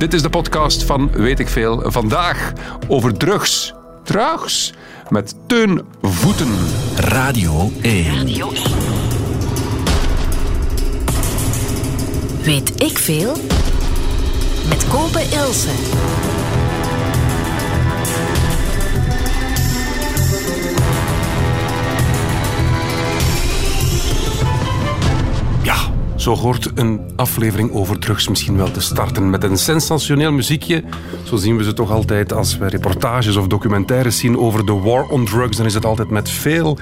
Dit is de podcast van Weet ik Veel. Vandaag over drugs. Drugs met Teun Voeten. Radio 1. Weet ik veel? Met Kopen Ilse. Zo hoort een aflevering over drugs misschien wel te starten met een sensationeel muziekje. Zo zien we ze toch altijd als we reportages of documentaires zien over de war on drugs. Dan is het altijd met veel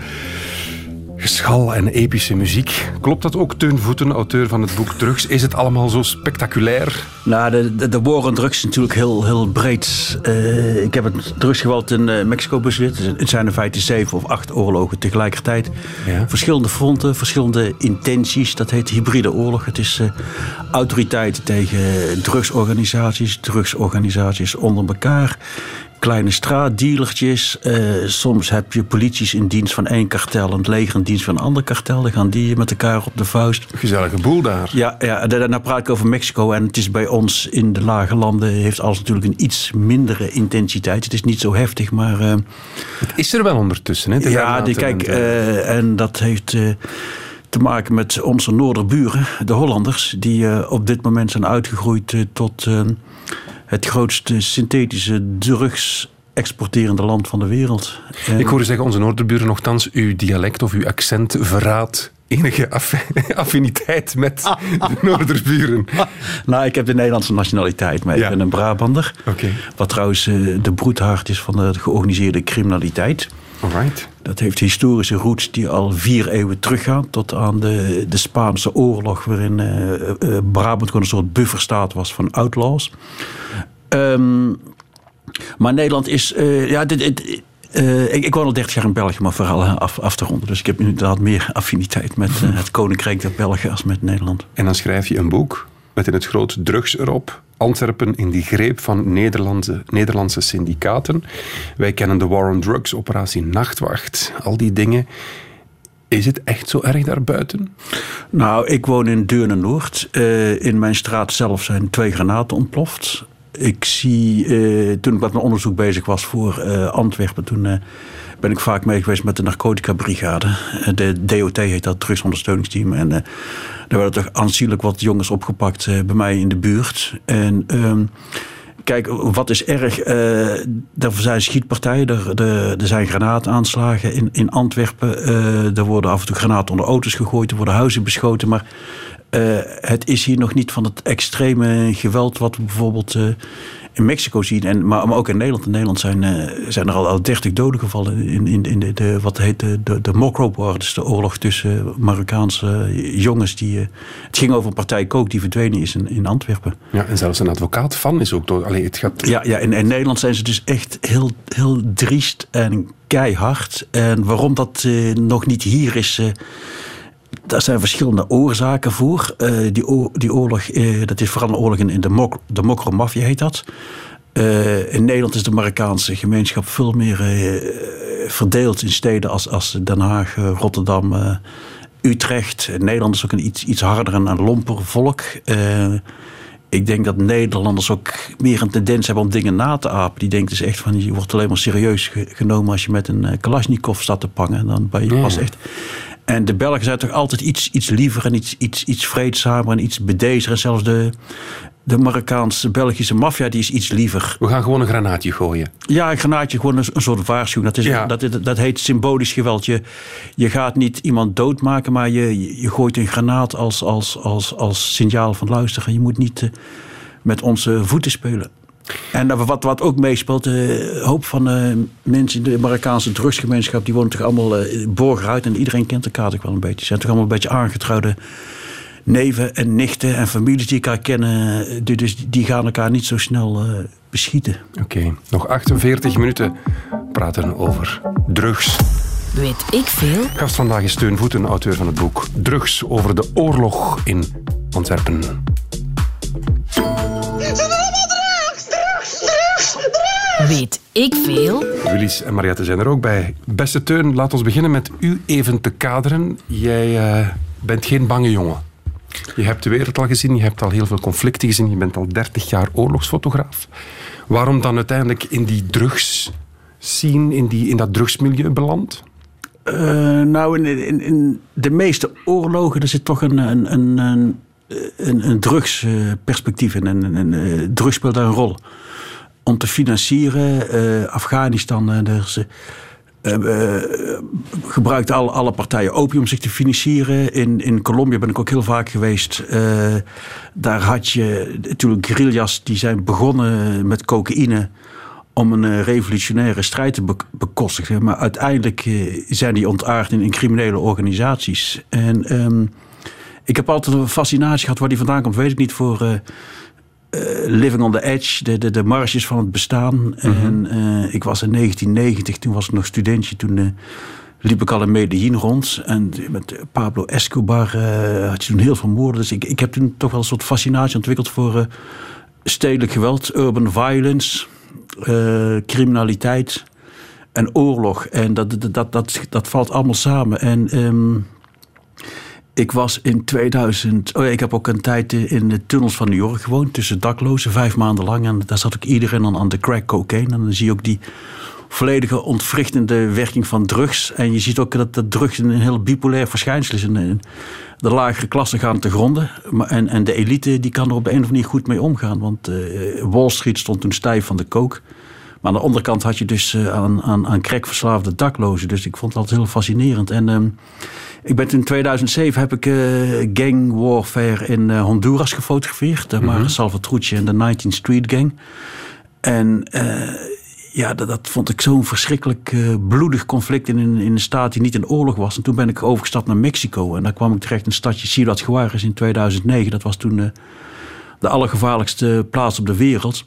geschal en epische muziek. Klopt dat ook, Teun Voeten, auteur van het boek Drugs? Is het allemaal zo spectaculair? Nou, de, de, de war on drugs is natuurlijk heel, heel breed. Uh, ik heb het drugsgeweld in uh, Mexico bezit. Het zijn in feite zeven of acht oorlogen tegelijkertijd. Ja. Verschillende fronten, verschillende intenties. Dat heet hybride oorlog. Het is uh, autoriteiten tegen drugsorganisaties, drugsorganisaties onder elkaar kleine straatdealertjes. Uh, soms heb je polities in dienst van één kartel en het leger in dienst van een ander kartel. Dan gaan die met elkaar op de vuist. Gezellige boel daar. Ja, ja daarna praat ik over Mexico. En het is bij ons in de lage landen heeft alles natuurlijk een iets mindere intensiteit. Het is niet zo heftig, maar... Uh, het is er wel ondertussen, hè? Ja, die, kijk, en, uh, en dat heeft te maken met onze noorderburen, de Hollanders, die op dit moment zijn uitgegroeid tot het grootste synthetische drugs exporterende land van de wereld. Ik hoorde zeggen, onze noorderburen nogthans, uw dialect of uw accent verraadt enige affiniteit met de Noorderburen? nou, ik heb de Nederlandse nationaliteit, maar ja. ik ben een Brabander. Okay. Wat trouwens de broedhart is van de georganiseerde criminaliteit. Alright. Dat heeft historische roots die al vier eeuwen teruggaan. Tot aan de, de Spaanse oorlog, waarin uh, uh, Brabant gewoon een soort bufferstaat was van outlaws. Um, maar Nederland is. Uh, ja, dit, dit, uh, ik, ik woon al 30 jaar in België, maar vooral af, af te ronden. Dus ik heb inderdaad meer affiniteit met uh, het Koninkrijk der Belgen als met Nederland. En dan schrijf je een boek met in het groot drugs erop. Antwerpen in die greep van Nederlandse, Nederlandse syndicaten. Wij kennen de War on Drugs, operatie Nachtwacht, al die dingen. Is het echt zo erg daarbuiten? Nou, ik woon in Deurne-Noord. Uh, in mijn straat zelf zijn twee granaten ontploft. Ik zie, uh, toen ik met mijn onderzoek bezig was voor uh, Antwerpen, toen uh, ben ik vaak mee geweest met de narcotica brigade. de DOT heet dat, drugsondersteuningsteam. En daar werden toch aanzienlijk wat jongens opgepakt bij mij in de buurt. En um, kijk, wat is erg? Er zijn schietpartijen, er, er, zijn granaataanslagen in, in Antwerpen. Er worden af en toe granaten onder auto's gegooid, er worden huizen beschoten. Maar uh, het is hier nog niet van het extreme geweld wat we bijvoorbeeld in Mexico zien. En, maar, maar ook in Nederland. In Nederland zijn, zijn er al, al 30 doden gevallen in, in, in de, de, wat heet de, de, de Mokro War. Dus de oorlog tussen Marokkaanse jongens. Die, het ging over een partij kook die verdwenen is in, in Antwerpen. Ja, en zelfs een advocaat van is ook door. Allee, het gaat... Ja, ja in, in Nederland zijn ze dus echt heel, heel driest en keihard. En waarom dat nog niet hier is. Daar zijn verschillende oorzaken voor. Uh, die, die oorlog, uh, dat is vooral een oorlog in de, Mok de Mokro-maffia heet dat. Uh, in Nederland is de Marokkaanse gemeenschap veel meer verdeeld in steden als, als Den Haag, Rotterdam, Utrecht. Nederland is ook een iets, iets harder en een lomper volk. ik denk dat Nederlanders ook meer een tendens hebben om dingen na te apen. Die denken dus echt van, je wordt alleen maar serieus genomen als je met een Kalashnikov staat te pangen. Dan ben je pas echt... En de Belgen zijn toch altijd iets, iets liever en iets, iets, iets vreedzamer en iets bedezer. En zelfs de, de Marokkaanse Belgische maffia die is iets liever. We gaan gewoon een granaatje gooien. Ja, een granaatje, gewoon een, een soort waarschuwing. Dat, is, Ja. dat, dat, dat heet symbolisch geweld. Je, je gaat niet iemand doodmaken, maar je, je gooit een granaat als, als, als, als signaal van luisteren. Je moet niet uh, met onze voeten spelen. En wat, wat ook meespeelt, een hoop van uh, mensen in de Marokkaanse drugsgemeenschap, die wonen toch allemaal uh, borger uit en iedereen kent elkaar toch wel een beetje. Ze zijn toch allemaal een beetje aangetrouwde neven en nichten en families die elkaar kennen. Dus die gaan elkaar niet zo snel uh, beschieten. Oké, okay. nog 48 minuten praten over drugs. Weet ik veel? Gast vandaag is Steun Voeten, auteur van het boek Drugs over de oorlog in Antwerpen. Weet ik veel? Willy's en Mariette zijn er ook bij. Beste Teun, laat ons beginnen met u even te kaderen. Jij uh, bent geen bange jongen. Je hebt de wereld al gezien, je hebt al heel veel conflicten gezien, je bent al 30 jaar oorlogsfotograaf. Waarom dan uiteindelijk in die drugs zien, in, die, in dat drugsmilieu beland? Uh, nou, in, in, in, de meeste oorlogen er zit toch een, een, een, een, een drugsperspectief in. En, en, en, drugs speelt daar een rol. Om te financieren, uh, Afghanistan, er is, gebruikt alle, alle partijen opium om zich te financieren. In, in Colombia ben ik ook heel vaak geweest. daar had je natuurlijk guerrillas die zijn begonnen met cocaïne om een eh, revolutionaire strijd te bekostigen. Maar uiteindelijk eh, zijn die ontaard in, in criminele organisaties. En um, ik heb altijd een fascinatie gehad waar die vandaan komt, weet ik niet, voor Living on the Edge, de, de, de marges van het bestaan. Mm -hmm. En uh, ik was in 1990, toen was ik nog studentje, toen liep ik al in Medellin rond. En met Pablo Escobar had je toen heel veel moorden. Dus ik, ik heb toen toch wel een soort fascinatie ontwikkeld voor stedelijk geweld, urban violence uh, criminaliteit en oorlog. En dat, dat, dat, dat, valt allemaal samen. En um, ik was in 2000. Oh ik heb ook een tijd in de tunnels van New York gewoond, tussen daklozen, vijf maanden lang. En daar zat ik iedereen dan aan de crack cocaine. En dan zie je ook die volledige ontwrichtende werking van drugs. En je ziet ook dat de drugs een heel bipolair verschijnsel is. De lagere klassen gaan te gronden. En, en de elite die kan er op de een of andere manier goed mee omgaan. Want uh, Wall Street stond toen stijf van de kook. Maar aan de andere kant had je dus uh, aan, aan, aan daklozen. Dus ik vond dat heel fascinerend. En uh, ik ben in 2007 heb ik uh, gang warfare in Honduras gefotografeerd. Mm -hmm. Salvatrucci en de 19th Street Gang. En ja, dat, dat, vond ik zo'n verschrikkelijk bloedig conflict in, in een staat die niet in oorlog was. En toen ben ik overgestapt naar Mexico. En daar kwam ik terecht in een stadje Ciudad Juarez in 2009. Dat was toen de allergevaarlijkste plaats op de wereld.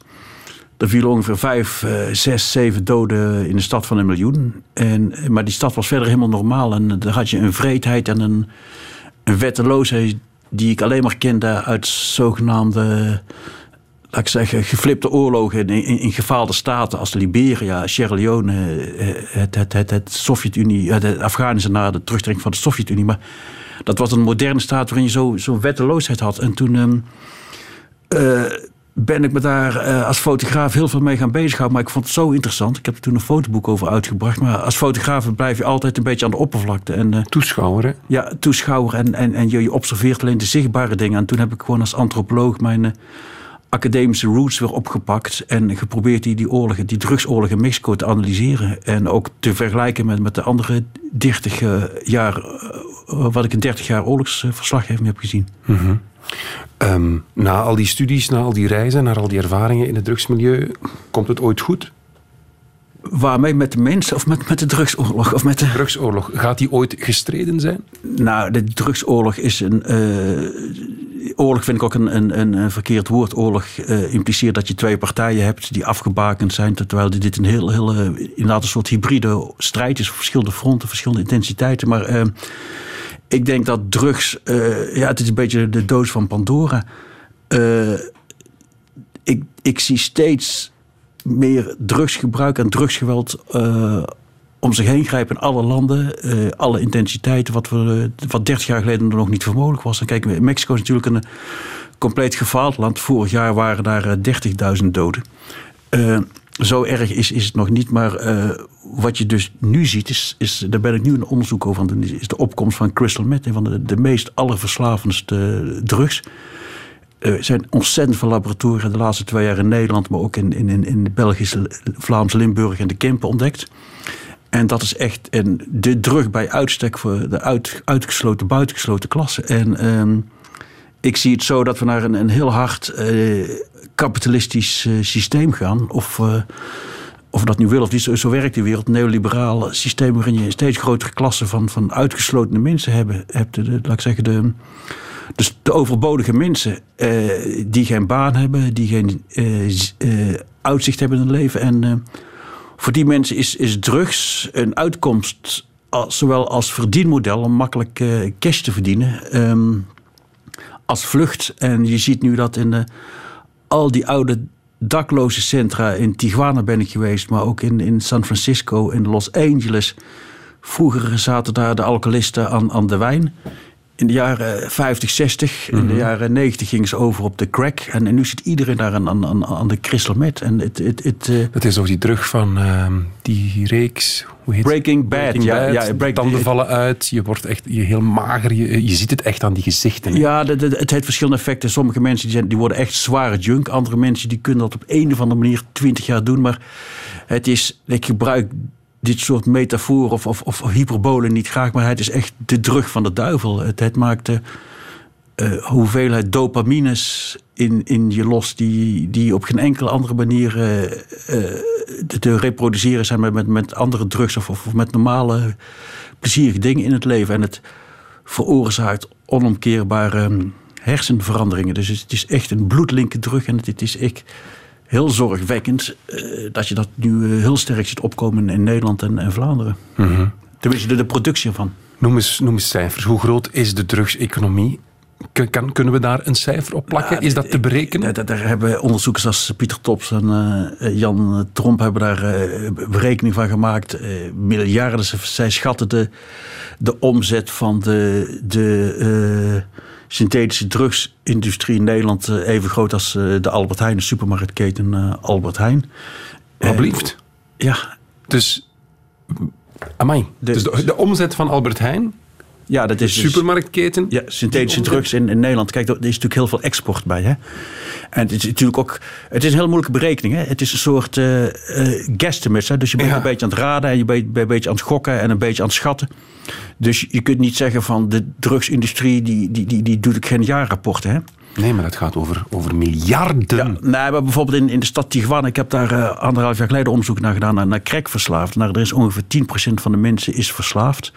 Er vielen ongeveer vijf, uh, zes, zeven doden in de stad van een miljoen. En, maar die stad was verder helemaal normaal. En daar had je een vreedheid en een, wetteloosheid die ik alleen maar kende uit zogenaamde laat ik zeggen, geflipte oorlogen in, in, gefaalde staten als Liberia, Sierra Leone, eh, het, het, het, het Sovjet-Unie, het Afghanistan na de terugtrekking van de Sovjet-Unie. Maar dat was een moderne staat waarin je zo'n zo wetteloosheid had. En toen uh, ben ik me daar uh, als fotograaf heel veel mee gaan bezighouden. Maar ik vond het zo interessant. Ik heb er toen een fotoboek over uitgebracht. Maar als fotograaf blijf je altijd een beetje aan de oppervlakte. En, uh, toeschouwer, hè? Ja, toeschouwer. En, en, en je, je observeert alleen de zichtbare dingen. En toen heb ik gewoon als antropoloog mijn academische roots weer opgepakt en geprobeerd die, die oorlogen, die drugsoorlog in Mexico te analyseren. En ook te vergelijken met, met de andere 30 uh, jaar, wat ik in 30 jaar oorlogsverslaggeving heb gezien. Mm -hmm. um, na al die studies, na al die reizen, na al die ervaringen in het drugsmilieu, komt het ooit goed? Waarmee met de mensen of met, met de drugsoorlog? Of met de... drugsoorlog. Gaat die ooit gestreden zijn? Nou, de drugsoorlog is een. Uh, oorlog vind ik ook een, een, een verkeerd woord. Oorlog uh, impliceert dat je twee partijen hebt die afgebakend zijn. Terwijl dit een heel, heel inderdaad een soort hybride strijd is. Verschillende fronten, verschillende intensiteiten. Maar ik denk dat drugs. ja, het is een beetje de doos van Pandora. ik, ik zie steeds meer drugsgebruik en drugsgeweld uh, om zich heen grijpen in alle landen. Alle intensiteiten, wat, we, wat 30 jaar geleden nog niet voor mogelijk was. En kijk, Mexico is natuurlijk een compleet gefaald land. Vorig jaar waren daar 30.000 doden. Zo erg is, is het nog niet. Maar uh, wat je dus nu ziet, is, is, daar ben ik nu een onderzoek over is de opkomst van crystal meth. Een van de, de meest allerverslavendste drugs. Er zijn ontzettend veel laboratoria de laatste twee jaar in Nederland, maar ook in, in, in de Belgische, Vlaams, Limburg en de Kempen ontdekt. En dat is echt een, de drug bij uitstek voor de uit, uitgesloten, buitengesloten klasse. En um, ik zie het zo dat we naar een, een heel hard uh, kapitalistisch uh, systeem gaan. Of, uh, of dat nu wil of niet, zo, zo werkt die wereld. Een neoliberaal systeem waarin je een steeds grotere klasse van, van uitgesloten mensen hebben, hebt. De, laat ik zeggen, de, dus de overbodige mensen uh, die geen baan hebben, die geen uitzicht hebben in hun leven. En voor die mensen is, is drugs een uitkomst, zowel als verdienmodel om makkelijk cash te verdienen, um, als vlucht. En je ziet nu dat in al die oude dakloze centra, in Tijuana ben ik geweest, maar ook in, in San Francisco, in Los Angeles. Vroeger zaten daar de alcoholisten aan, aan de wijn in de jaren 50, 60. In de jaren 90 ging ze over op de crack. En, en nu zit iedereen daar aan, aan, aan de crystal meth. En het, het, het, eh, Dat is ook die terug van ehm, die reeks. Hoe heet Breaking Bad. Breaking ja, Bad. ja, break, tanden vallen uit. Je wordt echt je heel mager. Je, je ziet het echt aan die gezichten. hè. Ja, het heeft verschillende effecten. Sommige mensen die, zijn, die worden echt zware junk. Andere mensen die kunnen dat op een of andere manier twintig jaar doen. Maar het is, ik gebruik dit soort metaforen of, of, of hyperbolen niet graag. Maar het is echt de drug van de duivel. Het, maakt de eh, hoeveelheid dopamines in, in je los... die, die op geen enkele andere manier eh, eh, te, reproduceren zijn... met, met, met andere drugs of, of met normale plezierige dingen in het leven. En het veroorzaakt onomkeerbare hersenveranderingen. Dus het is echt een bloedlinke drug. En het, is echt heel zorgwekkend eh, dat je dat nu eh, heel sterk ziet opkomen in Nederland en, en Vlaanderen. Tenminste, de, de productie ervan. Noem, eens, noem eens cijfers. Hoe groot is de drugseconomie? Kan, kunnen we daar een cijfer op plakken? is dat te berekenen? Daar, daar hebben onderzoekers als Pieter Tops en eh, Jan Tromp hebben daar berekening van gemaakt. Eh, miljarden. Zij schatten de, de omzet van de, de synthetische drugsindustrie in Nederland eh, even groot als eh, de Albert Heijn, de supermarktketen eh, Albert Heijn. Alsjeblieft. Ja, Dus, amai. De- dus de, de omzet van Albert Heijn, ja dat is dus- supermarktketen. Ja, synthetische drugs in, in Nederland. Kijk, er is natuurlijk heel veel export bij. Hè? En het is natuurlijk ook. Het is een heel moeilijke berekening. Hè? Het is een soort. Hè? Dus je bent Ja. een beetje aan het raden en je bent, bent een beetje aan het gokken en een beetje aan het schatten. Dus je kunt niet zeggen van de drugsindustrie die, die, die, die doet ook geen jaarrapporten. Hè? Nee, maar het gaat over, over miljarden. Ja, nee, maar bijvoorbeeld in, in de stad Tijuana, ik heb daar eh, anderhalf jaar geleden onderzoek naar gedaan, naar, naar crackverslaafd. Nou, er is ongeveer 10% van de mensen is verslaafd.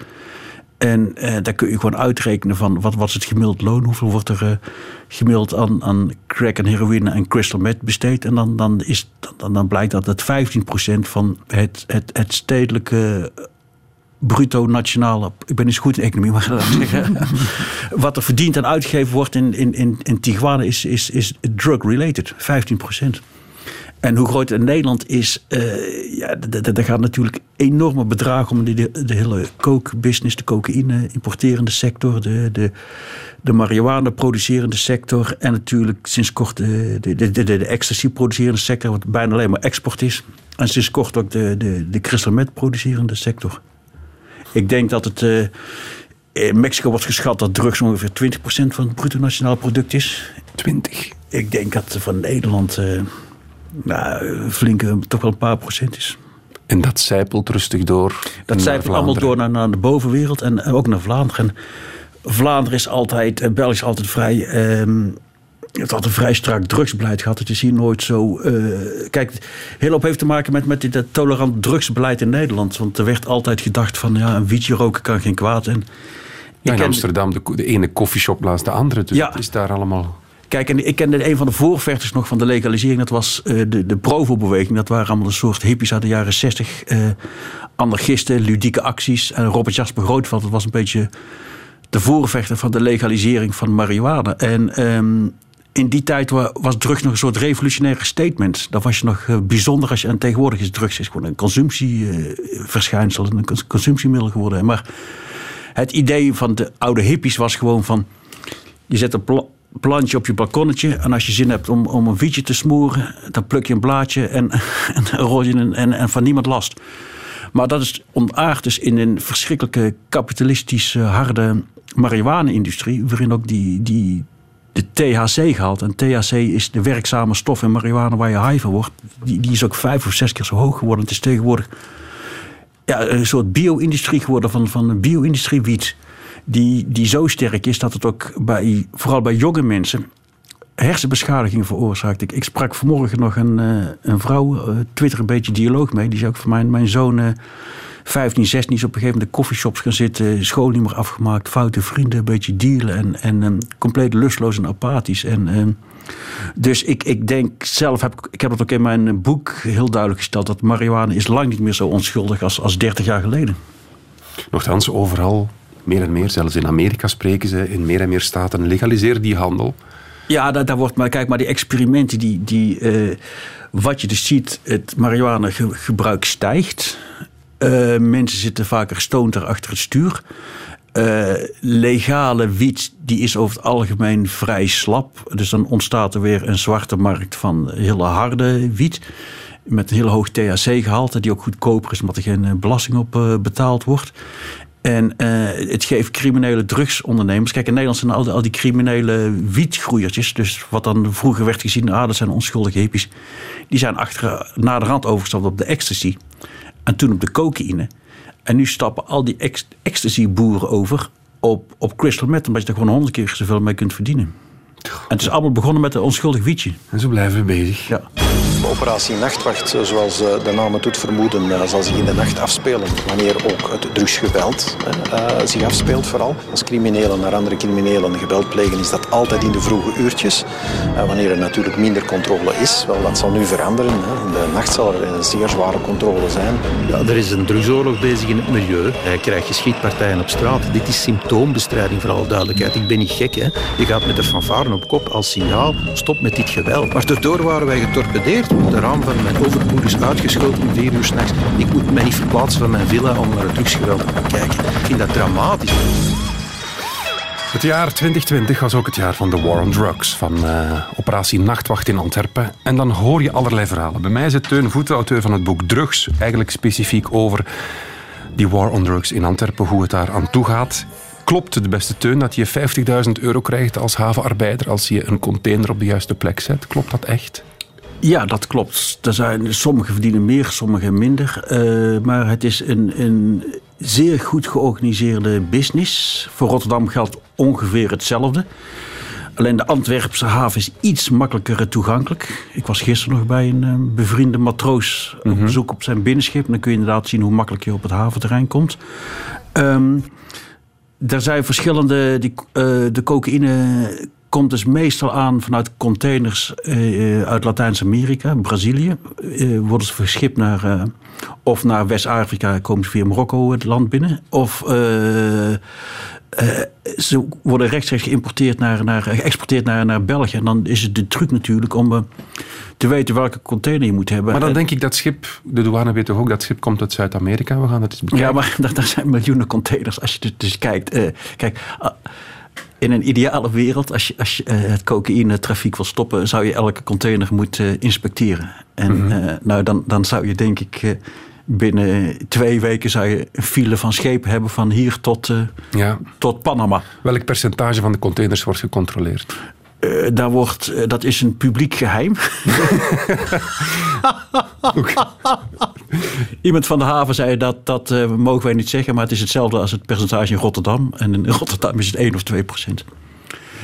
En eh, daar kun je gewoon uitrekenen van wat, wat is het gemiddeld loon, hoeveel wordt er eh, gemiddeld aan, aan crack en heroïne en crystal meth besteed. En dan, dan, is, dan, dan blijkt dat het 15% van het, het, het stedelijke bruto nationale, ik ben zo goed in economie, maar laat ik zeggen, wat er verdiend en uitgegeven wordt in, in, in, in Tijuana is, is, is drug-related, 15%. En hoe groot Nederland is, eh ja, daar gaat natuurlijk enorme bedragen om de, de, de hele coke-business, de cocaïne importerende sector, de, de, de marihuana producerende sector en natuurlijk sinds kort de, de, de, de, de ecstasy producerende sector, wat bijna alleen maar export is. En sinds kort ook de, de, de crystal meth producerende sector. Ik denk dat het. eh, in Mexico wordt geschat dat drugs ongeveer 20% van het bruto nationaal product is. 20. Ik denk dat van Nederland. eh nou, flinke, toch wel een paar procent is. En dat zijpelt rustig door. Dat zijpelt allemaal door naar, naar de bovenwereld en ook naar Vlaanderen. En Vlaanderen is altijd, en België is altijd vrij. ehm, het had een vrij strak drugsbeleid gehad. Het is hier nooit zo. eh, kijk, heel op heeft te maken met, met dit tolerant drugsbeleid in Nederland. Want er werd altijd gedacht van ja, een wietje roken kan geen kwaad. En Ja, in ken- Amsterdam, de, de ene koffieshop naast de andere. Dus Ja. het is daar allemaal... Kijk, en ik kende een van de voorvechters nog van de legalisering. Dat was eh, de, de Provo-beweging. Dat waren allemaal een soort hippies uit de jaren 60. eh anarchisten, ludieke acties. En Robert Jasper Grootveld, dat was een beetje de voorvechter van de legalisering van marihuana. En ehm, in die tijd wa- was drugs nog een soort revolutionaire statement. Dat was je nog eh, bijzonder als je... En tegenwoordig is drugs is gewoon een consumptieverschijnsel. een cons- consumptiemiddel geworden. Maar het idee van de oude hippies was gewoon van... Je zet een pla- plantje op je balkonnetje. En als je zin hebt om, om een wietje te smoren, dan pluk je een blaadje en, en rol je een, en, en van niemand last. Maar dat is ontaard dus in een verschrikkelijke kapitalistische harde marihuana-industrie. Waarin ook die, die, de THC gehaald. En THC is de werkzame stof in marihuana waar je high van wordt. Die, die is ook vijf of zes keer zo hoog geworden. Het is tegenwoordig ja, een soort bio-industrie geworden van, van bio-industrie wiet. Die, die zo sterk is dat het ook bij, vooral bij jonge mensen hersenbeschadiging veroorzaakt. Ik, ik sprak vanmorgen nog een, eh, een vrouw, eh, Twitter een beetje dialoog mee. Die zei ook van mijn, mijn zoon, eh 15, 16, is op een gegeven moment in coffeeshops gaan zitten. School niet meer afgemaakt, foute vrienden, een beetje dealen. En, en eh, compleet lustloos en apathisch. En, eh, dus ik, ik denk zelf, heb, ik- ik heb het ook in mijn boek heel duidelijk gesteld... dat marihuana is lang niet meer zo onschuldig als, als 30 jaar geleden. Nochtans, overal, meer en meer, zelfs in Amerika spreken ze, in meer en meer staten, legaliseer die handel. Ja, daar, daar wordt maar, kijk, maar die experimenten, die, die, eh, wat je dus ziet, het marihuana-gebruik stijgt. Eh, mensen zitten vaker stoned achter het stuur. Eh, legale wiet die is over het algemeen vrij slap. Dus dan ontstaat er weer een zwarte markt van hele harde wiet. Met een heel hoog THC-gehalte, die ook goedkoper is omdat er geen belasting op betaald wordt. En uh, het geeft criminele drugsondernemers. Kijk, in Nederland zijn al die, al die criminele wietgroeiertjes. Dus wat dan vroeger werd gezien, ah, dat zijn onschuldige hippies. Die zijn achter, na de rand overgestapt op de ecstasy. En toen op de cocaïne. En nu stappen al die ecstasy-boeren over op, op crystal meth. Omdat je er gewoon honderd keer zoveel mee kunt verdienen. En het is allemaal begonnen met een onschuldig wietje. En zo blijven we bezig. Ja. Operatie Nachtwacht, zoals eh, de naam het doet vermoeden, eh, zal zich in de nacht afspelen. Wanneer ook het drugsgeweld zich afspeelt vooral. Als criminelen naar andere criminelen geweld plegen, is dat altijd in de vroege uurtjes. Wanneer er natuurlijk minder controle is, wel dat zal nu veranderen. Hè. In de nacht zal er een zeer zware controle zijn. Ja, er is een drugsoorlog bezig in het milieu. Hij krijgt geschietpartijen op straat. Dit is symptoombestrijding voor alle duidelijkheid. Ik ben niet gek, hè. Je gaat met de fanfare op kop als signaal, stop met dit geweld. Maar daardoor waren wij getorpedeerd de raam van mijn overboer is uitgeschoten om vier uur s'nachts. Ik moet mij niet verplaatsen van mijn villa om naar het drugsgeweld te gaan kijken. Ik vind dat dramatisch. Het jaar 2020 was ook het jaar van de War on Drugs, van uh, operatie Nachtwacht in Antwerpen. En dan hoor je allerlei verhalen. Bij mij zit Teun Voeten, auteur van het boek Drugs, eigenlijk specifiek over die War on Drugs in Antwerpen, hoe het daar aan toe gaat. Klopt het, beste Teun, dat je 50.000 euro krijgt als havenarbeider als je een container op de juiste plek zet? Klopt dat echt? Ja, dat klopt. Er zijn, sommigen verdienen meer, sommigen minder. Uh, maar het is een, een zeer goed georganiseerde business. Voor Rotterdam geldt ongeveer hetzelfde. Alleen de Antwerpse haven is iets makkelijker toegankelijk. Ik was gisteren nog bij een uh, bevriende matroos op mhm. bezoek op zijn binnenschip. En dan kun je inderdaad zien hoe makkelijk je op het haventerrein komt. Um, er zijn verschillende. Die, uh, de cocaïne komt dus meestal aan vanuit containers uh, uit Latijns-Amerika, Brazilië. Uh, worden ze verschipt naar, uh, of naar West-Afrika, komen ze via Marokko het land binnen. Of ze worden rechtstreeks geïmporteerd naar, naar, geëxporteerd naar, naar België. En dan is het de truc natuurlijk om te weten welke container je moet hebben. Maar dan denk ik dat schip, de douane weet toch ook, dat schip komt uit Zuid-Amerika. We gaan eens bekijken. Ja, maar daar, zijn miljoenen containers als je dus kijkt. kijk in een ideale wereld, als je, als je uh, het cocaïne-trafiek wil stoppen, zou je elke container moeten uh, inspecteren. En mm -hmm. uh, nou, dan, dan zou je denk ik binnen twee weken zou je een file van schepen hebben van hier tot, ja. tot Panama. Welk percentage van de containers wordt gecontroleerd? Uh, daar wordt, uh, dat is een publiek geheim. Iemand van de haven zei dat dat uh, mogen wij niet zeggen, maar het is hetzelfde als het percentage in Rotterdam. En in Rotterdam is het 1 of 2 procent.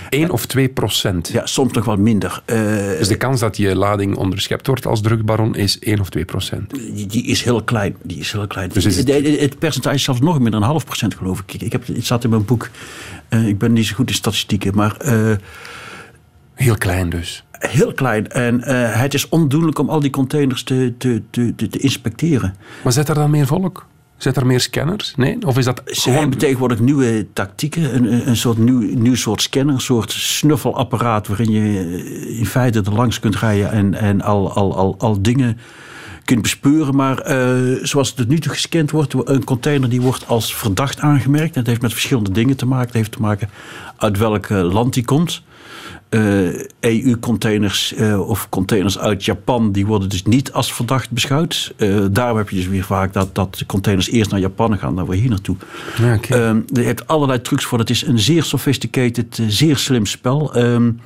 1 of 2 procent? Ja, soms nog wat minder. dus de kans dat je lading onderschept wordt als drugbaron is 1 of 2 procent? Die, die, is heel klein. Die is heel klein. Dus het... Percentage is zelfs nog minder dan een half procent geloof ik. ik heb, het staat in mijn boek. ik ben niet zo goed in statistieken, maar... Heel klein dus. Heel klein. En uh, het is ondoenlijk om al die containers te, te, te, te, inspecteren. Maar zet er dan meer volk? Zet er meer scanners? Nee? Of is dat Ze hebben tegenwoordig nieuwe tactieken. Een, een soort nieuw, nieuw soort scanner. Een soort snuffelapparaat waarin je in feite er langs kunt rijden en, en al, al, al, al dingen kunt bespeuren. Maar uh, zoals het nu toe gescand wordt, een container die wordt als verdacht aangemerkt. Dat heeft met verschillende dingen te maken. Het heeft te maken uit welk land die komt. EU-containers eh, e uh, of containers uit Japan, die worden dus niet als verdacht beschouwd. Uh, daarom heb je dus weer vaak dat, dat containers eerst naar Japan gaan, dan weer hier naartoe. Ja, okay. um, er heeft allerlei trucs voor. Het is een zeer sophisticated, zeer slim spel. Um,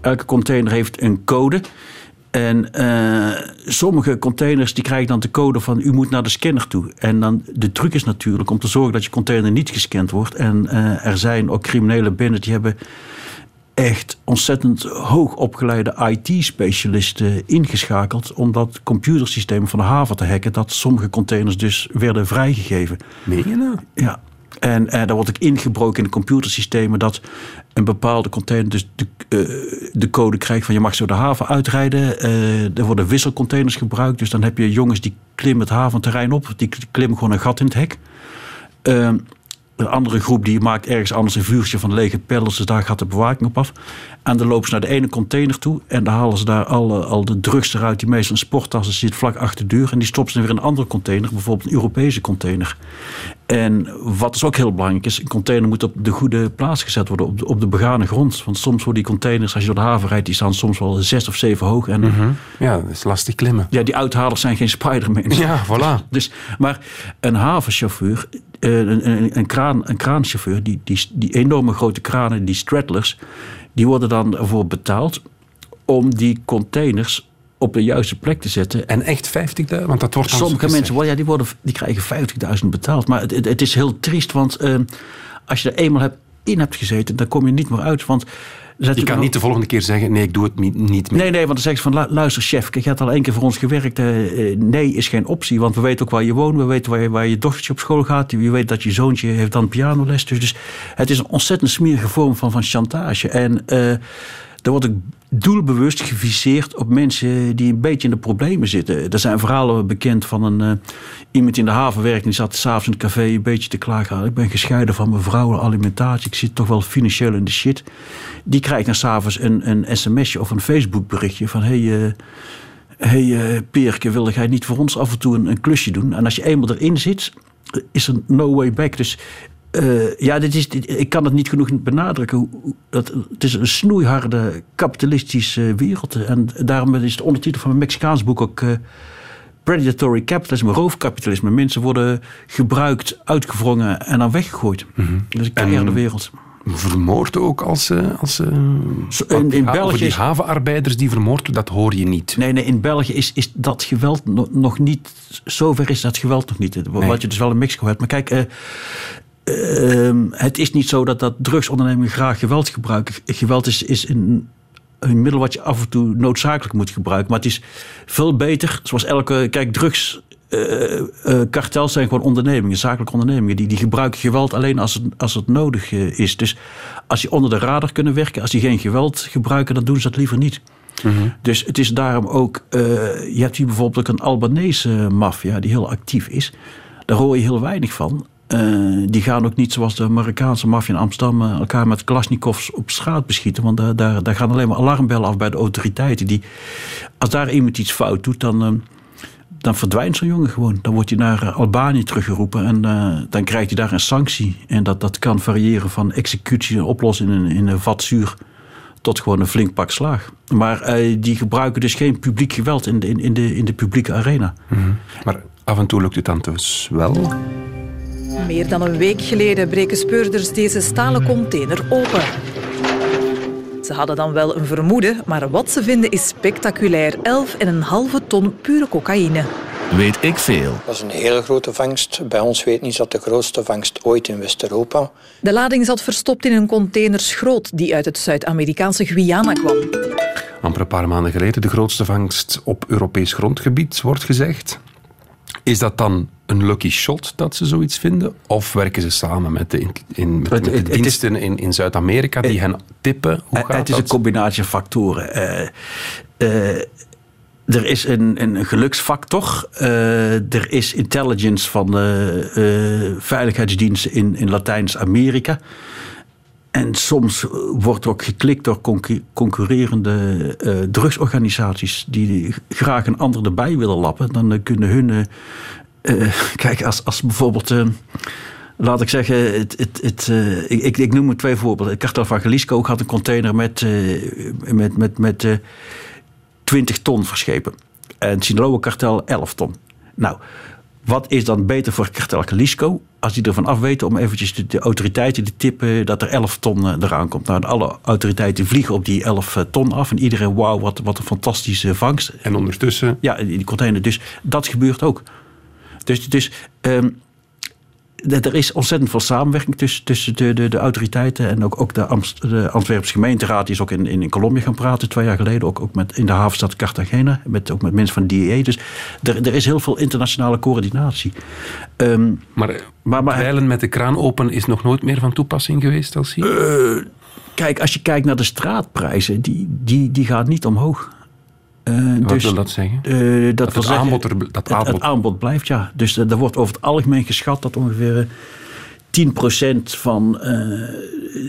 elke container heeft een code. En sommige containers die krijgen dan de code van u moet naar de scanner toe. En dan de truc is natuurlijk om te zorgen dat je container niet gescand wordt. En er zijn ook criminelen binnen die hebben echt ontzettend hoog opgeleide IT-specialisten ingeschakeld om dat computersysteem van de haven te hacken, dat sommige containers dus werden vrijgegeven. Meen je nou? Ja. En eh, daar wordt ook ingebroken in de computersystemen dat een bepaalde container dus de, uh, de code krijgt van je mag zo de haven uitrijden. Uh, er worden wisselcontainers gebruikt, dus dan heb je jongens die klimmen het haventerrein op, die klimmen gewoon een gat in het hek. Uh, een andere groep die maakt ergens anders een vuurtje van lege pellets. Dus daar gaat de bewaking op af. En dan lopen ze naar de ene container toe. En dan halen ze daar al, al de drugs eruit. Die meestal in sporttassen zit vlak achter de deur. En die stoppen ze weer in een andere container. Bijvoorbeeld een Europese container. En wat dus ook heel belangrijk is, een container moet op de goede plaats gezet worden, op de, op de begane grond. Want soms worden die containers, als je door de haven rijdt, die staan soms wel zes of zeven hoog. En Ja, dat is lastig klimmen. ja, die uithalers zijn geen Spider-Man. Ja, voilà. Dus, maar een havenchauffeur, een, een, een, kraan, een kraanchauffeur, die, die, die enorme grote kranen, die straddlers, die worden dan ervoor betaald om die containers op de juiste plek te zetten. En echt 50.000? Want dat wordt Sommige mensen, wel, ja, die, worden, die krijgen 50.000 betaald. Maar het, het, is heel triest, want eh, als je er eenmaal hebt, in hebt gezeten, dan kom je niet meer uit. Want Je kan niet de volgende keer zeggen, nee, ik doe het niet, meer. Nee, nee, want dan zeggen ze van, "Lu- luister chef, je hebt al één keer voor ons gewerkt. eh, eh, nee is geen optie, want we weten ook waar je woont. We weten waar je, waar je dochtertje op school gaat. Je weet dat je zoontje heeft dan pianoles. Dus, dus het is een ontzettend smerige vorm van, van chantage. En eh er wordt ook doelbewust geviseerd op mensen die een beetje in de problemen zitten. Er zijn verhalen bekend van een, eh, iemand die in de haven werkt... en die zat s'avonds in het café een beetje te klagen. "Ah, Ik ben gescheiden van mijn vrouw, alimentatie. Ik zit toch wel financieel in de shit. Die krijgt dan s'avonds een, een sms'je of een Facebook berichtje van... Hey, eh, hey, eh, Peerke, wilde jij niet voor ons af en toe een, een klusje doen? En als je eenmaal erin zit, is er no way back. Dus eh, ja, dit is, dit- ik kan het niet genoeg benadrukken. hoe- Dat, het is een snoeiharde kapitalistische wereld. En daarom is de ondertitel van mijn Mexicaans boek ook... eh, Predatory capitalism, roofkapitalisme. Mensen worden gebruikt, uitgewrongen en dan weggegooid. Dat is een keiharde wereld. Vermoord ook als... eh, als in- in België die havenarbeiders die vermoord dat hoor je niet. Nee, nee, in België is, is dat geweld no- nog niet. Zover is dat geweld nog niet. Wat je dus wel in Mexico hebt. Maar kijk, het is niet zo dat, dat drugsondernemingen graag geweld gebruiken. Geweld is, is een, een middel wat je af en toe noodzakelijk moet gebruiken. Maar het is veel beter, zoals elke. Kijk, drugs. eh, eh, kartels zijn gewoon ondernemingen, zakelijke ondernemingen. Die, die gebruiken geweld alleen als het, als het nodig eh, is. Dus als die onder de radar kunnen werken, als die geen geweld gebruiken, dan doen ze dat liever niet. Dus het is daarom ook. je hebt hier bijvoorbeeld ook een Albanese maffia die heel actief is. Daar hoor je heel weinig van. Eh, die gaan ook niet zoals de Marokkaanse maffia in Amsterdam eh, elkaar met Kalashnikovs op straat beschieten. Want daar, daar, daar gaan alleen maar alarmbellen af bij de autoriteiten. Die, als daar iemand iets fout doet, dan, eh, dan verdwijnt zo'n jongen gewoon. Dan wordt hij naar Albanië teruggeroepen en dan krijgt hij daar een sanctie. En dat, dat kan variëren van executie en oplossen in, een- in een vat zuur tot gewoon een flink pak slaag. Maar die gebruiken dus geen publiek geweld in de, in, in de, in de publieke arena. Maar af en toe lukt het dan dus wel. Meer dan een week geleden breken speurders deze stalen container open. Ze hadden dan wel een vermoeden, maar wat ze vinden is spectaculair. 11,5 ton pure cocaïne. Weet ik veel. Dat is een hele grote vangst. Bij ons weten is dat de grootste vangst ooit in West-Europa. De lading zat verstopt in een container schroot die uit het Zuid-Amerikaanse Guyana kwam. Amper een paar maanden geleden de grootste vangst op Europees grondgebied, wordt gezegd. Is dat dan een lucky shot dat ze zoiets vinden? Of werken ze samen met de, in, in- met, Het- met de het- het is- diensten in, in Zuid-Amerika die hen tippen? Hoe Eh, gaat het is dat? een combinatie van factoren. Eh, eh, er is een, een geluksfactor. Eh, er is intelligence van de eh, veiligheidsdiensten in, in Latijns-Amerika. En soms wordt ook geklikt door concu- concurrerende eh, drugsorganisaties die graag een ander erbij willen lappen. Dan eh, kunnen hun. Eh, kijk, als, als bijvoorbeeld. eh, laat ik zeggen, het, het, het, eh, ik, ik, ik noem er twee voorbeelden. Het kartel van Jalisco had een container met, eh, met, met, met eh, 20 ton verschepen. En het Sinaloa-kartel 11 ton. Nou, wat is dan beter voor het kartel Jalisco? Als die ervan afweten om eventjes de, de autoriteiten te tippen dat er 11 ton eraan komt. Nou, alle autoriteiten vliegen op die 11 ton af. En iedereen, wauw, wat, wat een fantastische vangst. En ondertussen Ja, die container. Dus dat gebeurt ook. Dus, dus er is ontzettend veel samenwerking tussen, tussen de, de, de autoriteiten en ook, ook de, Amst, de Antwerpse gemeenteraad. Die is ook in, in, in Colombia gaan praten twee jaar geleden. Ook, ook met, in de havenstad Cartagena. Met, ook met mensen van DEA. Dus er, er is heel veel internationale coördinatie. Ehm, Maar, maar, maar met de kraan open is nog nooit meer van toepassing geweest, als Eh, kijk, als je kijkt naar de straatprijzen, die, die, die gaan niet omhoog. Eh, Wat dus, wil dat zeggen? eh, dat, het zeggen, aanbod er- dat het- aanbod- het aanbod blijft, ja. Dus eh, er wordt over het algemeen geschat dat ongeveer eh, 10% van eh,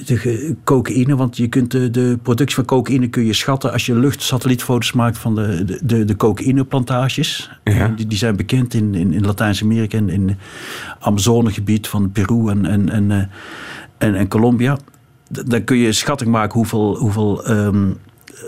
de cocaïne. Want je kunt de, de productie van cocaïne kun je schatten als je luchtsatellietfoto's maakt van de, de, de, de cocaïneplantages. Ja. Die, die zijn bekend in, in, in Latijns-Amerika en in het Amazonegebied van Peru en, en, en, eh, en, en Colombia. Dan kun je schatting maken hoeveel, hoeveel ehm, eh,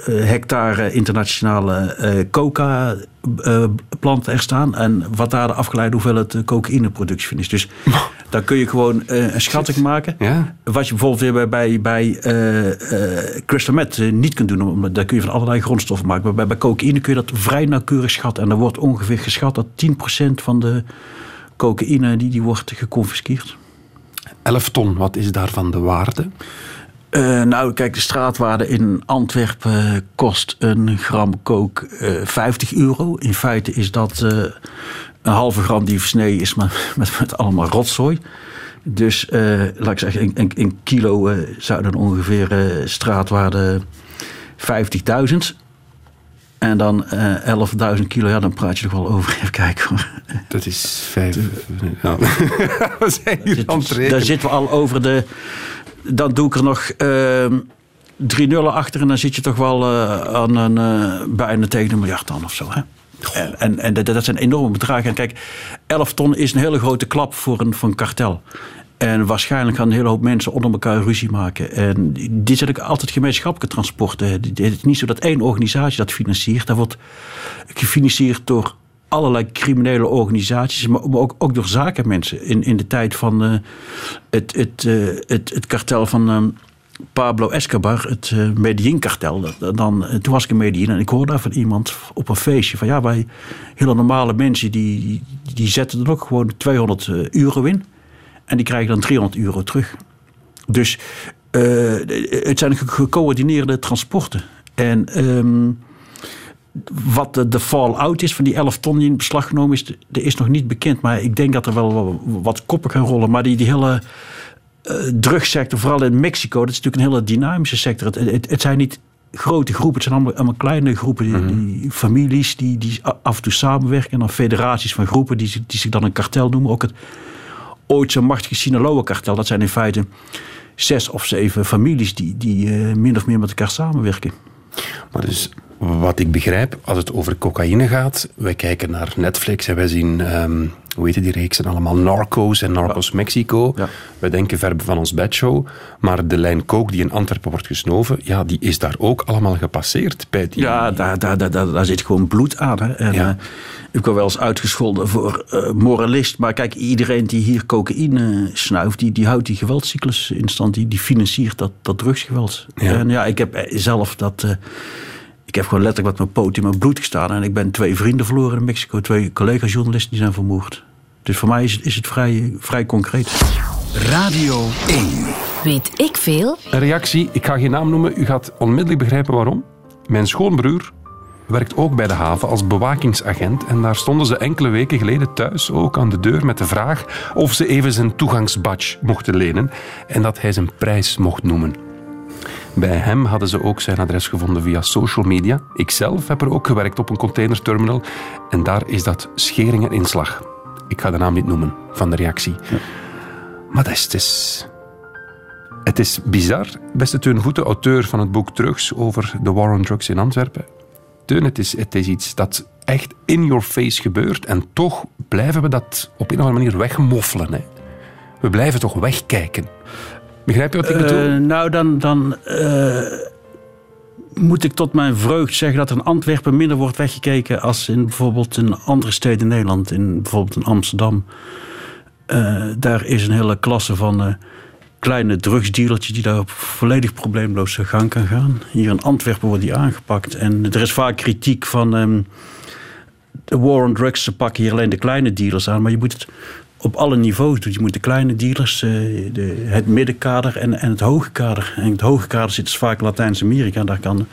hectare internationale eh, coca-planten er staan. En wat daar de afgeleide hoeveelheid eh, cocaïneproductie van is. Dus daar kun je gewoon eh, een schatting maken. Ja? Wat je bijvoorbeeld weer bij, bij, bij eh, eh, crystal meth eh, niet kunt doen. Omdat daar kun je van allerlei grondstoffen maken. Maar bij, bij cocaïne kun je dat vrij nauwkeurig schatten. En er wordt ongeveer geschat dat 10% van de cocaïne die, die wordt geconfiskeerd. 11 ton, wat is daarvan de waarde? Eh, nou, kijk, de straatwaarde in Antwerpen kost een gram coke eh 50 euro. In feite is dat eh, een halve gram die versneden is met, met, met allemaal rotzooi. Dus eh, laat ik zeggen, een, kilo eh, zou dan ongeveer eh, straatwaarde 50.000. En dan eh 11.000 kilo, ja, dan praat je toch wel over. Even kijken hoor. Dat is vijf. Ja. We zijn aan het Daar zitten we al over de. Dan doe ik er nog ehm, drie nullen achter en dan zit je toch wel eh, aan een, eh, bijna tegen een miljard aan of zo. Hè? En, en, en dat, dat zijn enorme bedragen. En kijk, 11 ton is een hele grote klap voor een, voor een kartel. En waarschijnlijk gaan een hele hoop mensen onder elkaar ruzie maken. En dit zijn ook altijd gemeenschappelijke transporten. Het is niet zo dat één organisatie dat financiert. Dat wordt gefinancierd door allerlei criminele organisaties, maar ook, ook door zakenmensen. In, in de tijd van eh, het, het, eh, het, het kartel van eh, Pablo Escobar, het eh Medellin-kartel. Dan, toen was ik in Medellin en ik hoorde daar van iemand op een feestje van ja, wij hele normale mensen die, die zetten er ook gewoon 200 euro in en die krijgen dan 300 euro terug. Dus het zijn ge- gecoördineerde transporten. En ehm, wat de, de fallout is van die 11 ton die in beslag genomen is, dat is nog niet bekend. Maar ik denk dat er wel wat, koppen gaan rollen. Maar die, die hele eh drugssector, vooral in Mexico, dat is natuurlijk een hele dynamische sector. Het, het, het zijn niet grote groepen, het zijn allemaal, allemaal kleine groepen. Die, die families die, die af en toe samenwerken. En dan federaties van groepen die, zich- die zich dan een kartel noemen. Ook het ooit zo machtige Sinaloa-kartel, dat zijn in feite zes of zeven families die, die eh, min of meer met elkaar samenwerken. Maar dus wat ik begrijp, als het over cocaïne gaat, wij kijken naar Netflix en wij zien, ehm, hoe heet die reeksen allemaal, Narcos en Narcos Mexico. Ja. Wij denken ver van ons bedshow, maar de lijn coke die in Antwerpen wordt gesnoven, ja, die is daar ook allemaal gepasseerd bij die... Ja, daar, daar, daar, daar, zit gewoon bloed aan. Hè. En, Ja. eh, ik word wel eens uitgescholden voor eh, moralist. Maar kijk, iedereen die hier cocaïne snuift, die, die houdt die geweldscyclus in stand. Die, die financiert dat, dat drugsgeweld. Ja. En ja, ik heb eh, zelf dat... ik heb gewoon letterlijk met mijn poot in mijn bloed gestaan. En ik ben twee vrienden verloren in Mexico. Twee collega-journalisten die zijn vermoord. Dus voor mij is het, is het vrij, vrij concreet. Radio 1. Weet ik veel? Een reactie, ik ga geen naam noemen, u gaat onmiddellijk begrijpen waarom. Mijn schoonbroer werkt ook bij de haven als bewakingsagent en daar stonden ze enkele weken geleden thuis ook aan de deur met de vraag of ze even zijn toegangsbadge mochten lenen en dat hij zijn prijs mocht noemen. Bij hem hadden ze ook zijn adres gevonden via social media. Ikzelf heb er ook gewerkt op een containerterminal en daar is dat schering en inslag. Ik ga de naam niet noemen van de reactie. Maar dat is, het is het is bizar, beste Teun Voeten, auteur van het boek Drugs over de war on drugs in Antwerpen. Teun, het is, het is iets dat echt in your face gebeurt en toch blijven we dat op een of andere manier wegmoffelen. Hè. We blijven toch wegkijken. Begrijp je wat ik bedoel? Eh, nou, dan, dan eh, moet ik tot mijn vreugd zeggen dat er in Antwerpen minder wordt weggekeken als in bijvoorbeeld in andere steden in Nederland. In bijvoorbeeld in Amsterdam. Eh, daar is een hele klasse van kleine drugsdealertjes die daar volledig probleemloos zijn gang kan gaan. Hier in Antwerpen wordt die aangepakt. En er is vaak kritiek van ehm, de war on drugs. Ze pakken hier alleen de kleine dealers aan, maar je moet het op alle niveaus doen. Je moet de kleine dealers, eh, de, het middenkader en, en het hoge kader. En het hoge kader zit dus vaak Latijns-Amerika. Daar kan,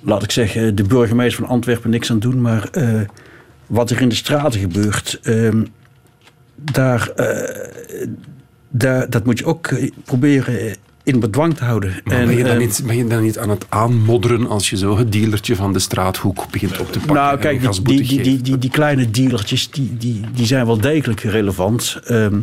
laat ik zeggen, de burgemeester van Antwerpen niks aan doen. Maar eh, wat er in de straten gebeurt, ehm, daar, eh, daar, dat moet je ook eh, proberen in bedwang te houden. En, ben, je dan ehm, niet, ben je dan niet aan het aanmodderen als je zo het dealertje van de straathoek begint op te pakken? Nou, kijk, die, die, die, die, kleine dealertjes, die, die, die zijn wel degelijk relevant. Ehm,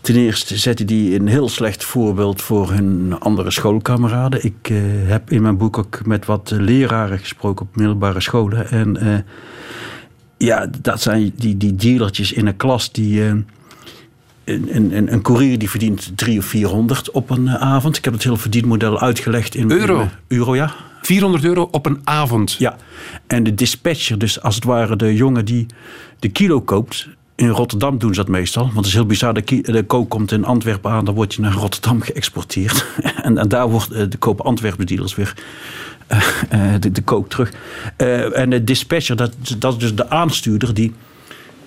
Ten eerste zetten die een heel slecht voorbeeld voor hun andere schoolkameraden. Ik eh, heb in mijn boek ook met wat leraren gesproken op middelbare scholen. En eh, ja, dat zijn die, die dealertjes in een klas die. eh, een, een, een courier die verdient 3 of 400 op een eh, avond. Ik heb het hele verdienmodel uitgelegd in Euro? in, eh, euro, ja. 400 euro op een avond. Ja, en de dispatcher, dus als het ware de jongen die de kilo koopt. In Rotterdam doen ze dat meestal. Want het is heel bizar. De, de kook komt in Antwerpen aan, dan wordt je naar Rotterdam geëxporteerd. en, en daar wordt eh, de koop Antwerpen dealers weer de, de kook terug. En de dispatcher, dat, dat is dus de aanstuurder die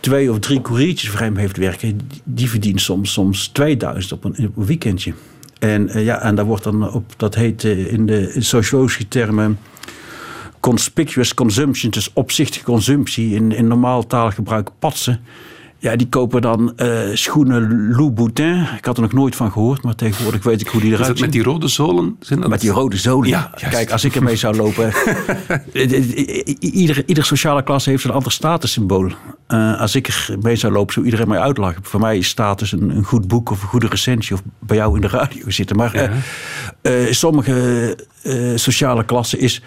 twee of drie couriertjes voor hem heeft werken. die- Die verdient soms, soms 2000 op een, op een weekendje. En, eh, ja, en daar wordt dan op, dat heet eh, in de sociologische termen conspicuous consumption, dus opzichtige consumptie, in, in normaal taalgebruik patsen. Ja, die kopen dan eh, schoenen Louboutin. Ik had er nog nooit van gehoord, maar tegenwoordig weet ik hoe die eruit zien. met die rode zolen? Zijn dat- Met die rode zolen. Ja, juist. Kijk, als ik ermee zou lopen. ieder, ieder sociale klasse heeft een ander statussymbool. Eh, als ik ermee zou lopen, zou iedereen mij uitlachen. Voor mij is status een, een goed boek of een goede recensie. Of bij jou in de radio zitten. Maar eh, eh, sommige eh, sociale klassen is.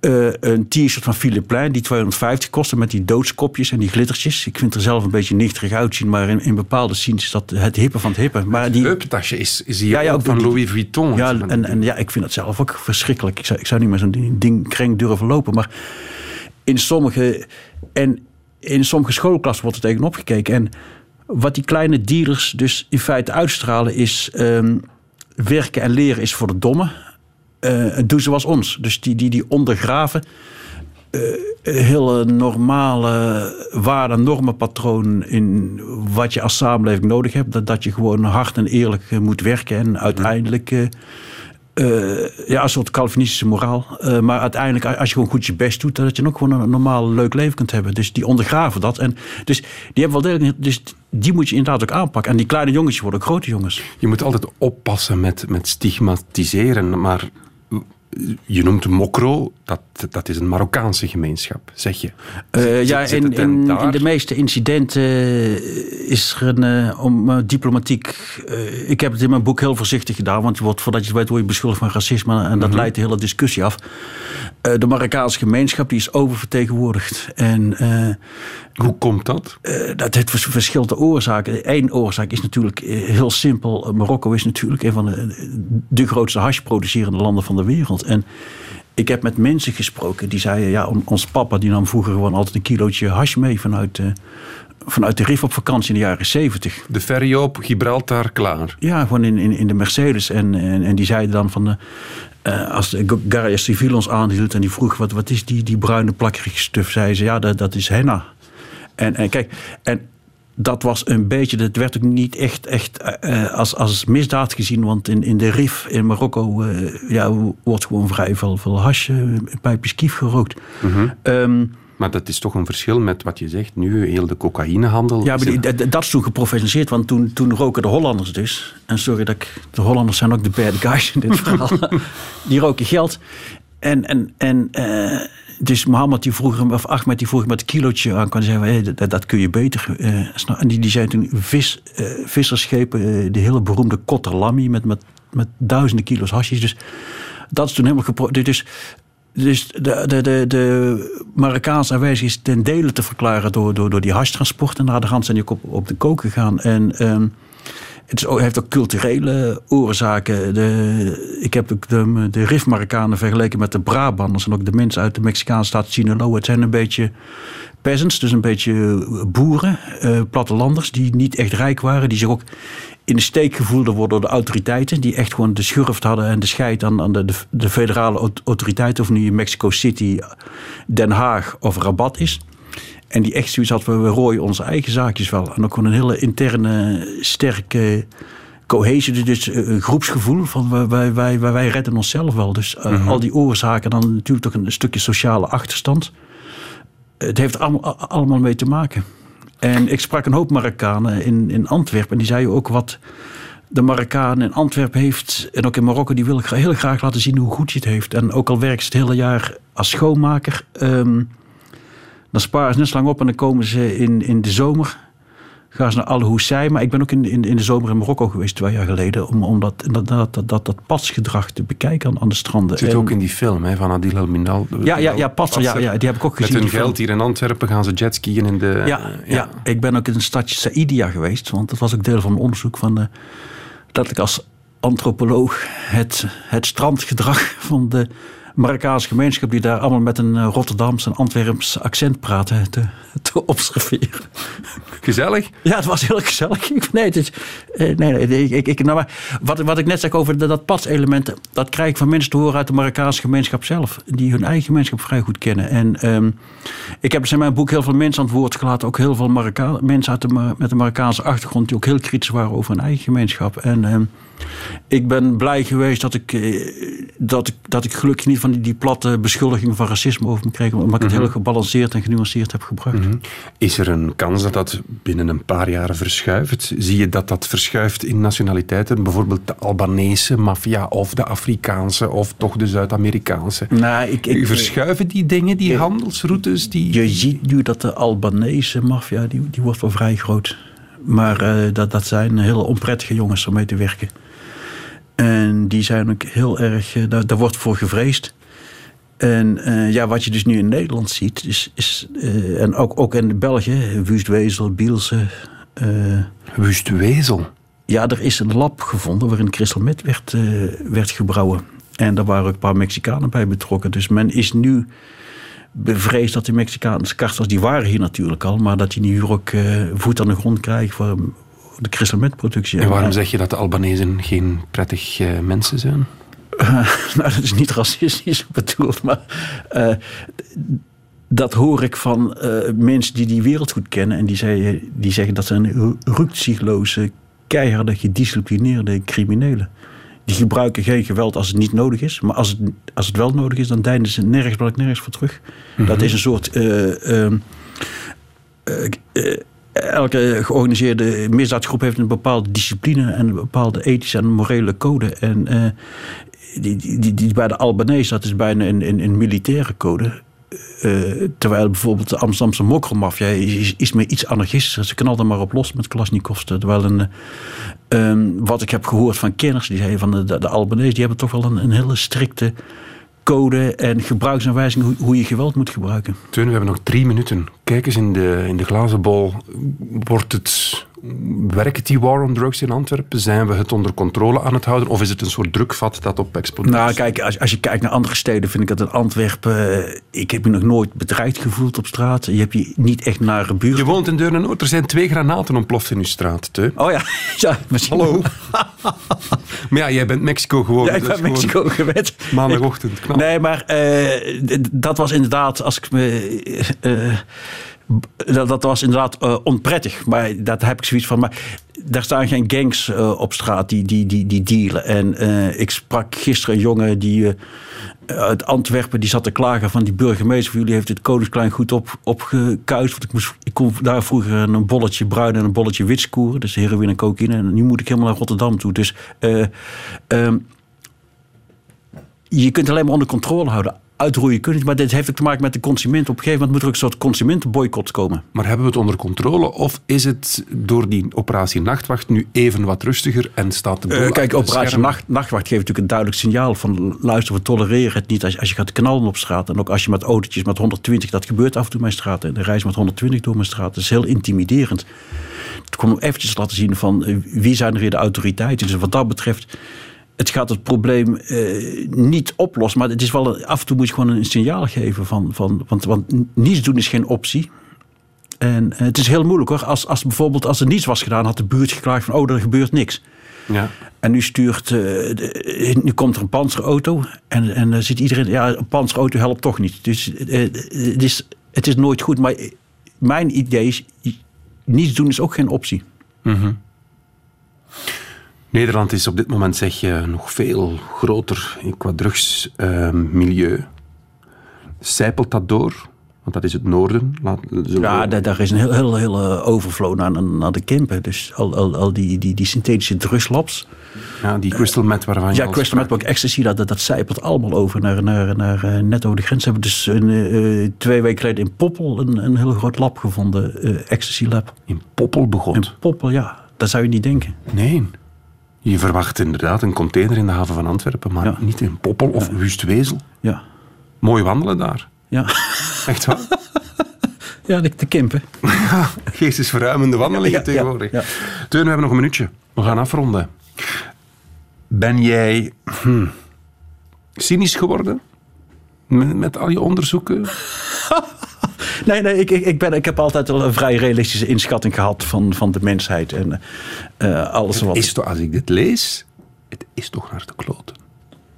Eh, een t-shirt van Philippe Plein die 250 kostte met die doodskopjes en die glittertjes. Ik vind er zelf een beetje nichterig uitzien, maar in, in bepaalde scenes is dat het hippe van het hippe. Maar die, Heuptasje is, is hier Ja, ja, ook van die- Louis Vuitton. ja, en, en ja, ik vind het zelf ook verschrikkelijk. Ik zou, ik zou niet meer zo'n ding, kring durven lopen. Maar in sommige, en in sommige schoolklassen wordt er tegenop gekeken. En wat die kleine dealers dus in feite uitstralen is... ehm, werken en leren is voor de domme. Eh doe zoals ons. Dus die, die, die ondergraven eh, hele normale waarden, normenpatroon in wat je als samenleving nodig hebt. Dat, dat je gewoon hard en eerlijk eh, moet werken en uiteindelijk. ja, een soort Calvinistische moraal. Maar uiteindelijk, als je gewoon goed je best doet, dat je ook gewoon een normaal leuk leven kunt hebben. Dus die ondergraven dat. En dus die hebben wel degelijk. Dus die moet je inderdaad ook aanpakken. En die kleine jongetjes worden grote jongens. Je moet altijd oppassen met, met stigmatiseren, maar je noemt Mokro, dat, dat is een Marokkaanse gemeenschap, zeg je. Eh, Zit- ja, zit in, in, de meeste incidenten eh, is er een, eh, om diplomatiek. ik heb het in mijn boek heel voorzichtig gedaan, want je wordt, voordat je het weet word je beschuldigd van racisme en dat leidt de hele discussie af. De Marokkaanse gemeenschap die is oververtegenwoordigd. En Hoe komt dat? dat heeft vers- verschillende oorzaken. Eén oorzaak is natuurlijk heel simpel. Marokko is natuurlijk een van de, de grootste hashproducerende landen van de wereld. En ik heb met mensen gesproken die zeiden... ja, on- ons papa die nam vroeger gewoon altijd een kilootje hash mee... vanuit, eh, vanuit de RIF op vakantie in de jaren zeventig. De ferry op, Gibraltar, klaar. Ja, gewoon in, in, in de Mercedes. En, en, en die zeiden dan van... De, eh, als de Guardia Civil ons aanhield en die vroeg... wat, wat is die, die bruine plakkerige stuf? Zeiden ze, ja, dat, dat is henna. En, en kijk, en dat was een beetje... dat werd ook niet echt, echt eh, als, als misdaad gezien... want in, in de RIF in Marokko eh, ja, wordt gewoon vrij veel, veel hash... eh, pijpjes kief gerookt. Ehm, Maar dat is toch een verschil met wat je zegt nu, heel de cocaïnehandel. Ja, maar die- dat, is toen geprofessionaliseerd, want toen, toen roken de Hollanders dus. En sorry dat ik. De Hollanders zijn ook de bad guys in dit verhaal. die roken geld. En, en, en eh, dus Mohammed die vroeg hem, of Ahmed die vroeg hem met een kilootje aan. Kan zeggen, hey, dat, kun je beter. snap- en die, die zijn toen vis, eh, vissersschepen, eh, de hele beroemde Kotter Lammy met, met, met duizenden kilo's hasjes. Dus dat is toen helemaal gepro. Dus, dus de, de, de, de Marokkaanse aanwijzing is ten dele te verklaren door, door, door die. En de hand zijn die op, op de kook gegaan. En ehm, het heeft ook culturele oorzaken. De, ik heb de, de Rif Marokkanen vergeleken met de Brabanders. En ook de mensen uit de Mexicaanse staat Sinaloa. Het zijn een beetje peasants, dus een beetje boeren, eh, plattelanders... die niet echt rijk waren. Die zich ook in de steek gevoeld worden door de autoriteiten. Die echt gewoon de schurft hadden en de scheid aan, aan de, de, de federale aut- autoriteiten. Of nu in Mexico City, Den Haag of Rabat is. En die echt zoiets had, we, we rooien onze eigen zaakjes wel. En ook gewoon een hele interne, sterke cohesie. Dus eh, een groepsgevoel van wij, wij, wij, wij, redden onszelf wel. Dus eh, al die oorzaken, dan natuurlijk toch een stukje sociale achterstand. Het heeft allemaal, allemaal mee te maken. En ik sprak een hoop Marokkanen in, in Antwerpen. En die zeiden ook wat de Marokkaan in Antwerpen heeft. En ook in Marokko. Die wil ik heel graag laten zien hoe goed je het heeft. En ook al werkt ze het hele jaar als schoonmaker. ehm, dan sparen ze net zo lang op. En dan komen ze in, in de zomer. Ga eens naar Al Houssein. Maar ik ben ook in, in, in de zomer in Marokko geweest, twee jaar geleden. Om, om dat, dat, dat, dat, dat, padsgedrag te bekijken aan, aan de stranden. Het zit En- ook in die film hè, van Adil El Minal. Ja, ja, ja, Patser, ja, ja, die heb ik ook gezien. Met hun geld hier in Antwerpen gaan ze jetskiën in de... Ja, ja. ik ben ook in een stadje Saïdia geweest. Want dat was ook deel van mijn onderzoek. Van, eh, dat ik als antropoloog het, het strandgedrag van de Marokkaanse gemeenschap... die daar allemaal met een eh, Rotterdams en Antwerps accent praten... te, te observeren. Gezellig. Ja, het was heel gezellig. Nee, het is, eh, nee, nee ik, ik, nou, maar wat, wat ik net zeg over de, dat padselement... dat krijg ik van mensen te horen uit de Marokkaanse gemeenschap zelf. Die hun eigen gemeenschap vrij goed kennen. En ehm, ik heb dus in mijn boek heel veel mensen aan het woord gelaten. Ook heel veel Marokka mensen uit de, met een Marokkaanse achtergrond... die ook heel kritisch waren over hun eigen gemeenschap. En ehm, ik ben blij geweest dat ik, eh, dat ik, dat ik gelukkig niet van die, die platte beschuldigingen van racisme over me kreeg. Omdat ik het heel gebalanceerd en genuanceerd heb gebracht. Is er een kans dat dat binnen een paar jaar verschuift? Zie je dat dat verschuift in nationaliteiten? Bijvoorbeeld de Albanese maffia of de Afrikaanse of toch de Zuid-Amerikaanse? Nou, ik, ik, Verschuiven die dingen, die handelsroutes? Die... Je ziet nu dat de Albanese maffia, die, die wordt wel vrij groot. Maar eh, dat, dat zijn hele onprettige jongens om mee te werken. En die zijn ook heel erg, eh, daar, daar wordt voor gevreesd. En eh, ja, wat je dus nu in Nederland ziet, is, is en ook, ook in België, Wustwezel, Bielse. eh, Wustwezel? ja, er is een lab gevonden waarin crystal meth werd, werd gebrouwen. En daar waren ook een paar Mexicanen bij betrokken. Dus men is nu bevreesd dat de Mexicaanse kartels, die waren hier natuurlijk al, maar dat die nu ook eh, voet aan de grond krijgen voor de crystal meth productie. En waarom zeg je dat de Albanezen geen prettig eh, mensen zijn? nou, dat is niet racistisch bedoeld, maar eh, dat hoor ik van mensen die die wereld goed kennen. En die, zei, die zeggen dat zijn rukzichtloze, keiharde, gedisciplineerde criminelen. Die gebruiken geen geweld als het niet nodig is. Maar als het, als het wel nodig is, dan deinen ze nergens, blijk nergens voor terug. Dat is een soort... eh, ehm, eh, eh, elke georganiseerde misdaadgroep heeft een bepaalde discipline en een bepaalde ethische en morele code. En die, die, die, die bij de Albanese, dat is bijna een, een, een militaire code. Eh, terwijl bijvoorbeeld de Amsterdamse mokkelmafia is, is, meer iets anarchistischer. Ze knalden maar op los met Klasnikovs. Terwijl een, eh, ehm, wat ik heb gehoord van kenners, die zeiden van de, de, Albanese, die hebben toch wel een, een hele strikte code en gebruiksaanwijzing hoe, hoe je geweld moet gebruiken. Teun, we hebben nog drie minuten. Kijk eens in de, in de glazen bol. Wordt het, werkt die war on drugs in Antwerpen? Zijn we het onder controle aan het houden? Of is het een soort drukvat dat op explodeert? Nou, kijk, als, als je kijkt naar andere steden, vind ik dat in Antwerpen. eh, ik heb me nog nooit bedreigd gevoeld op straat. Je hebt je niet echt naar een buurt. Je woont in Deurne-Noord. Er zijn twee granaten ontploft in uw straat. Oh ja, ja misschien. Hallo. maar ja, jij bent Mexico gewoon. Ja, ik is ben Mexico gewend. Maandagochtend, knal. Nee, maar eh, dat was inderdaad, als ik me. eh, dat, dat was inderdaad eh, onprettig. Maar dat heb ik zoiets van. Maar daar staan geen gangs eh, op straat die, die, die, die dealen. En eh, ik sprak gisteren een jongen die. uit Antwerpen, die zat te klagen van die burgemeester van jullie heeft het Koningsklein goed op, opgekuist. Want ik, moest, ik kon daar vroeger een bolletje bruin en een bolletje wit scoren. Dus heroïne en cocaïne. En nu moet ik helemaal naar Rotterdam toe. Dus eh, ehm, je kunt alleen maar onder controle houden. Uitroeien kun je niet, maar dit heeft ook te maken met de consument. Op een gegeven moment moet er ook een soort consumentenboycott komen. Maar hebben we het onder controle? Of is het door die operatie Nachtwacht nu even wat rustiger en staat de boel Eh, kijk, de operatie nacht, Nachtwacht geeft natuurlijk een duidelijk signaal van... luister, we tolereren het niet als je, als je gaat knallen op straat. En ook als je met autootjes met 120, dat gebeurt af en toe mijn straat. En de reis met 120 door mijn straat. Dat is heel intimiderend. Het kon eventjes laten zien van eh, wie zijn er hier de autoriteiten. Dus wat dat betreft, het gaat het probleem eh, niet oplossen. Maar het is wel, af en toe moet je gewoon een signaal geven. Van, van, want, want niets doen is geen optie. En eh, het is heel moeilijk hoor. Als, als bijvoorbeeld als er niets was gedaan, had de buurt geklaagd van oh, er gebeurt niks. Ja. En nu stuurt, eh, de- nu komt er een panzerauto en, en dan zit iedereen, ja, een panzerauto helpt toch niet. Dus het, is, het is nooit goed. Maar mijn idee is, niets doen is ook geen optie. Nederland is op dit moment, zeg je, nog veel groter qua drugsmilieu. Zijpelt dat door? Want dat is het noorden. Laat, Ja, daar, daar is een heel, heel, heel overflow naar, naar de Kempen. Dus al, al, al die, die, die synthetische drugslabs. ja, die crystal meth waarvan je Ja, al crystal meth, maar ook ecstasy, dat, dat, dat zijpelt allemaal over naar, naar, naar eh, net over de grens. We hebben dus een, eh, twee weken geleden in Poppel een, een heel groot lab gevonden. eh, ecstasy lab. In Poppel begon. In Poppel, ja. Dat zou je niet denken. Nee. Je verwacht inderdaad een container in de haven van Antwerpen, maar Ja. niet in Poppel of Wustwezel. Ja. Mooi wandelen daar. Ja, Echt waar? ja de, de Kempen. Ja, geestesverruimende wandelingen ja, tegenwoordig. ja. Teun, we hebben nog een minuutje. We gaan afronden. Ben jij hm, cynisch geworden? Met, met al je onderzoeken? Nee, nee ik, ik, ben, ik heb altijd wel een vrij realistische inschatting gehad van, van de mensheid. En eh, alles wat... Is toch, als ik dit lees, het is toch naar de kloten.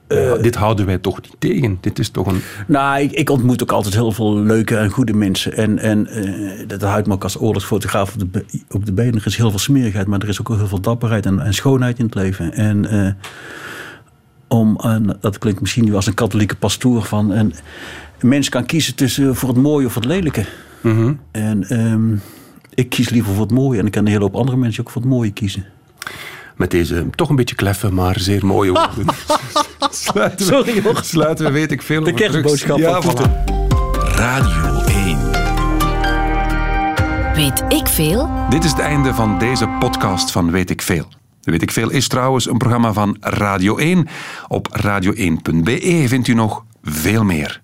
Eh. Dit houden wij toch niet tegen. Dit is toch een... Nou, ik, ik ontmoet ook altijd heel veel leuke en goede mensen. En, en eh, dat houdt me ook als oorlogsfotograaf op de, op de benen. Er is heel veel smerigheid, maar er is ook heel veel dapperheid en, en schoonheid in het leven. En om, en dat klinkt misschien nu als een katholieke pastoor van... Een, een mens kan kiezen tussen voor het mooie of het lelijke. En ehm, ik kies liever voor het mooie. En ik kan een hele hoop andere mensen ook voor het mooie kiezen. Met deze toch een beetje kleffe, maar zeer mooie woorden. sluiten we, Sorry, hoor. Sluiten we, weet ik veel. De kerstboodschap Ja, van voilà. Radio 1. Weet ik veel? Dit is het einde van deze podcast van Weet ik Veel. Weet ik Veel is trouwens een programma van Radio 1. Op radio1.be vindt u nog veel meer.